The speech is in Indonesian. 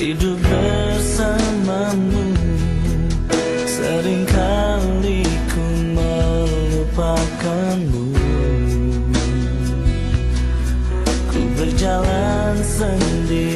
hidup bersamamu. Seringkali ku melupakanmu. Ku berjalan sendiri.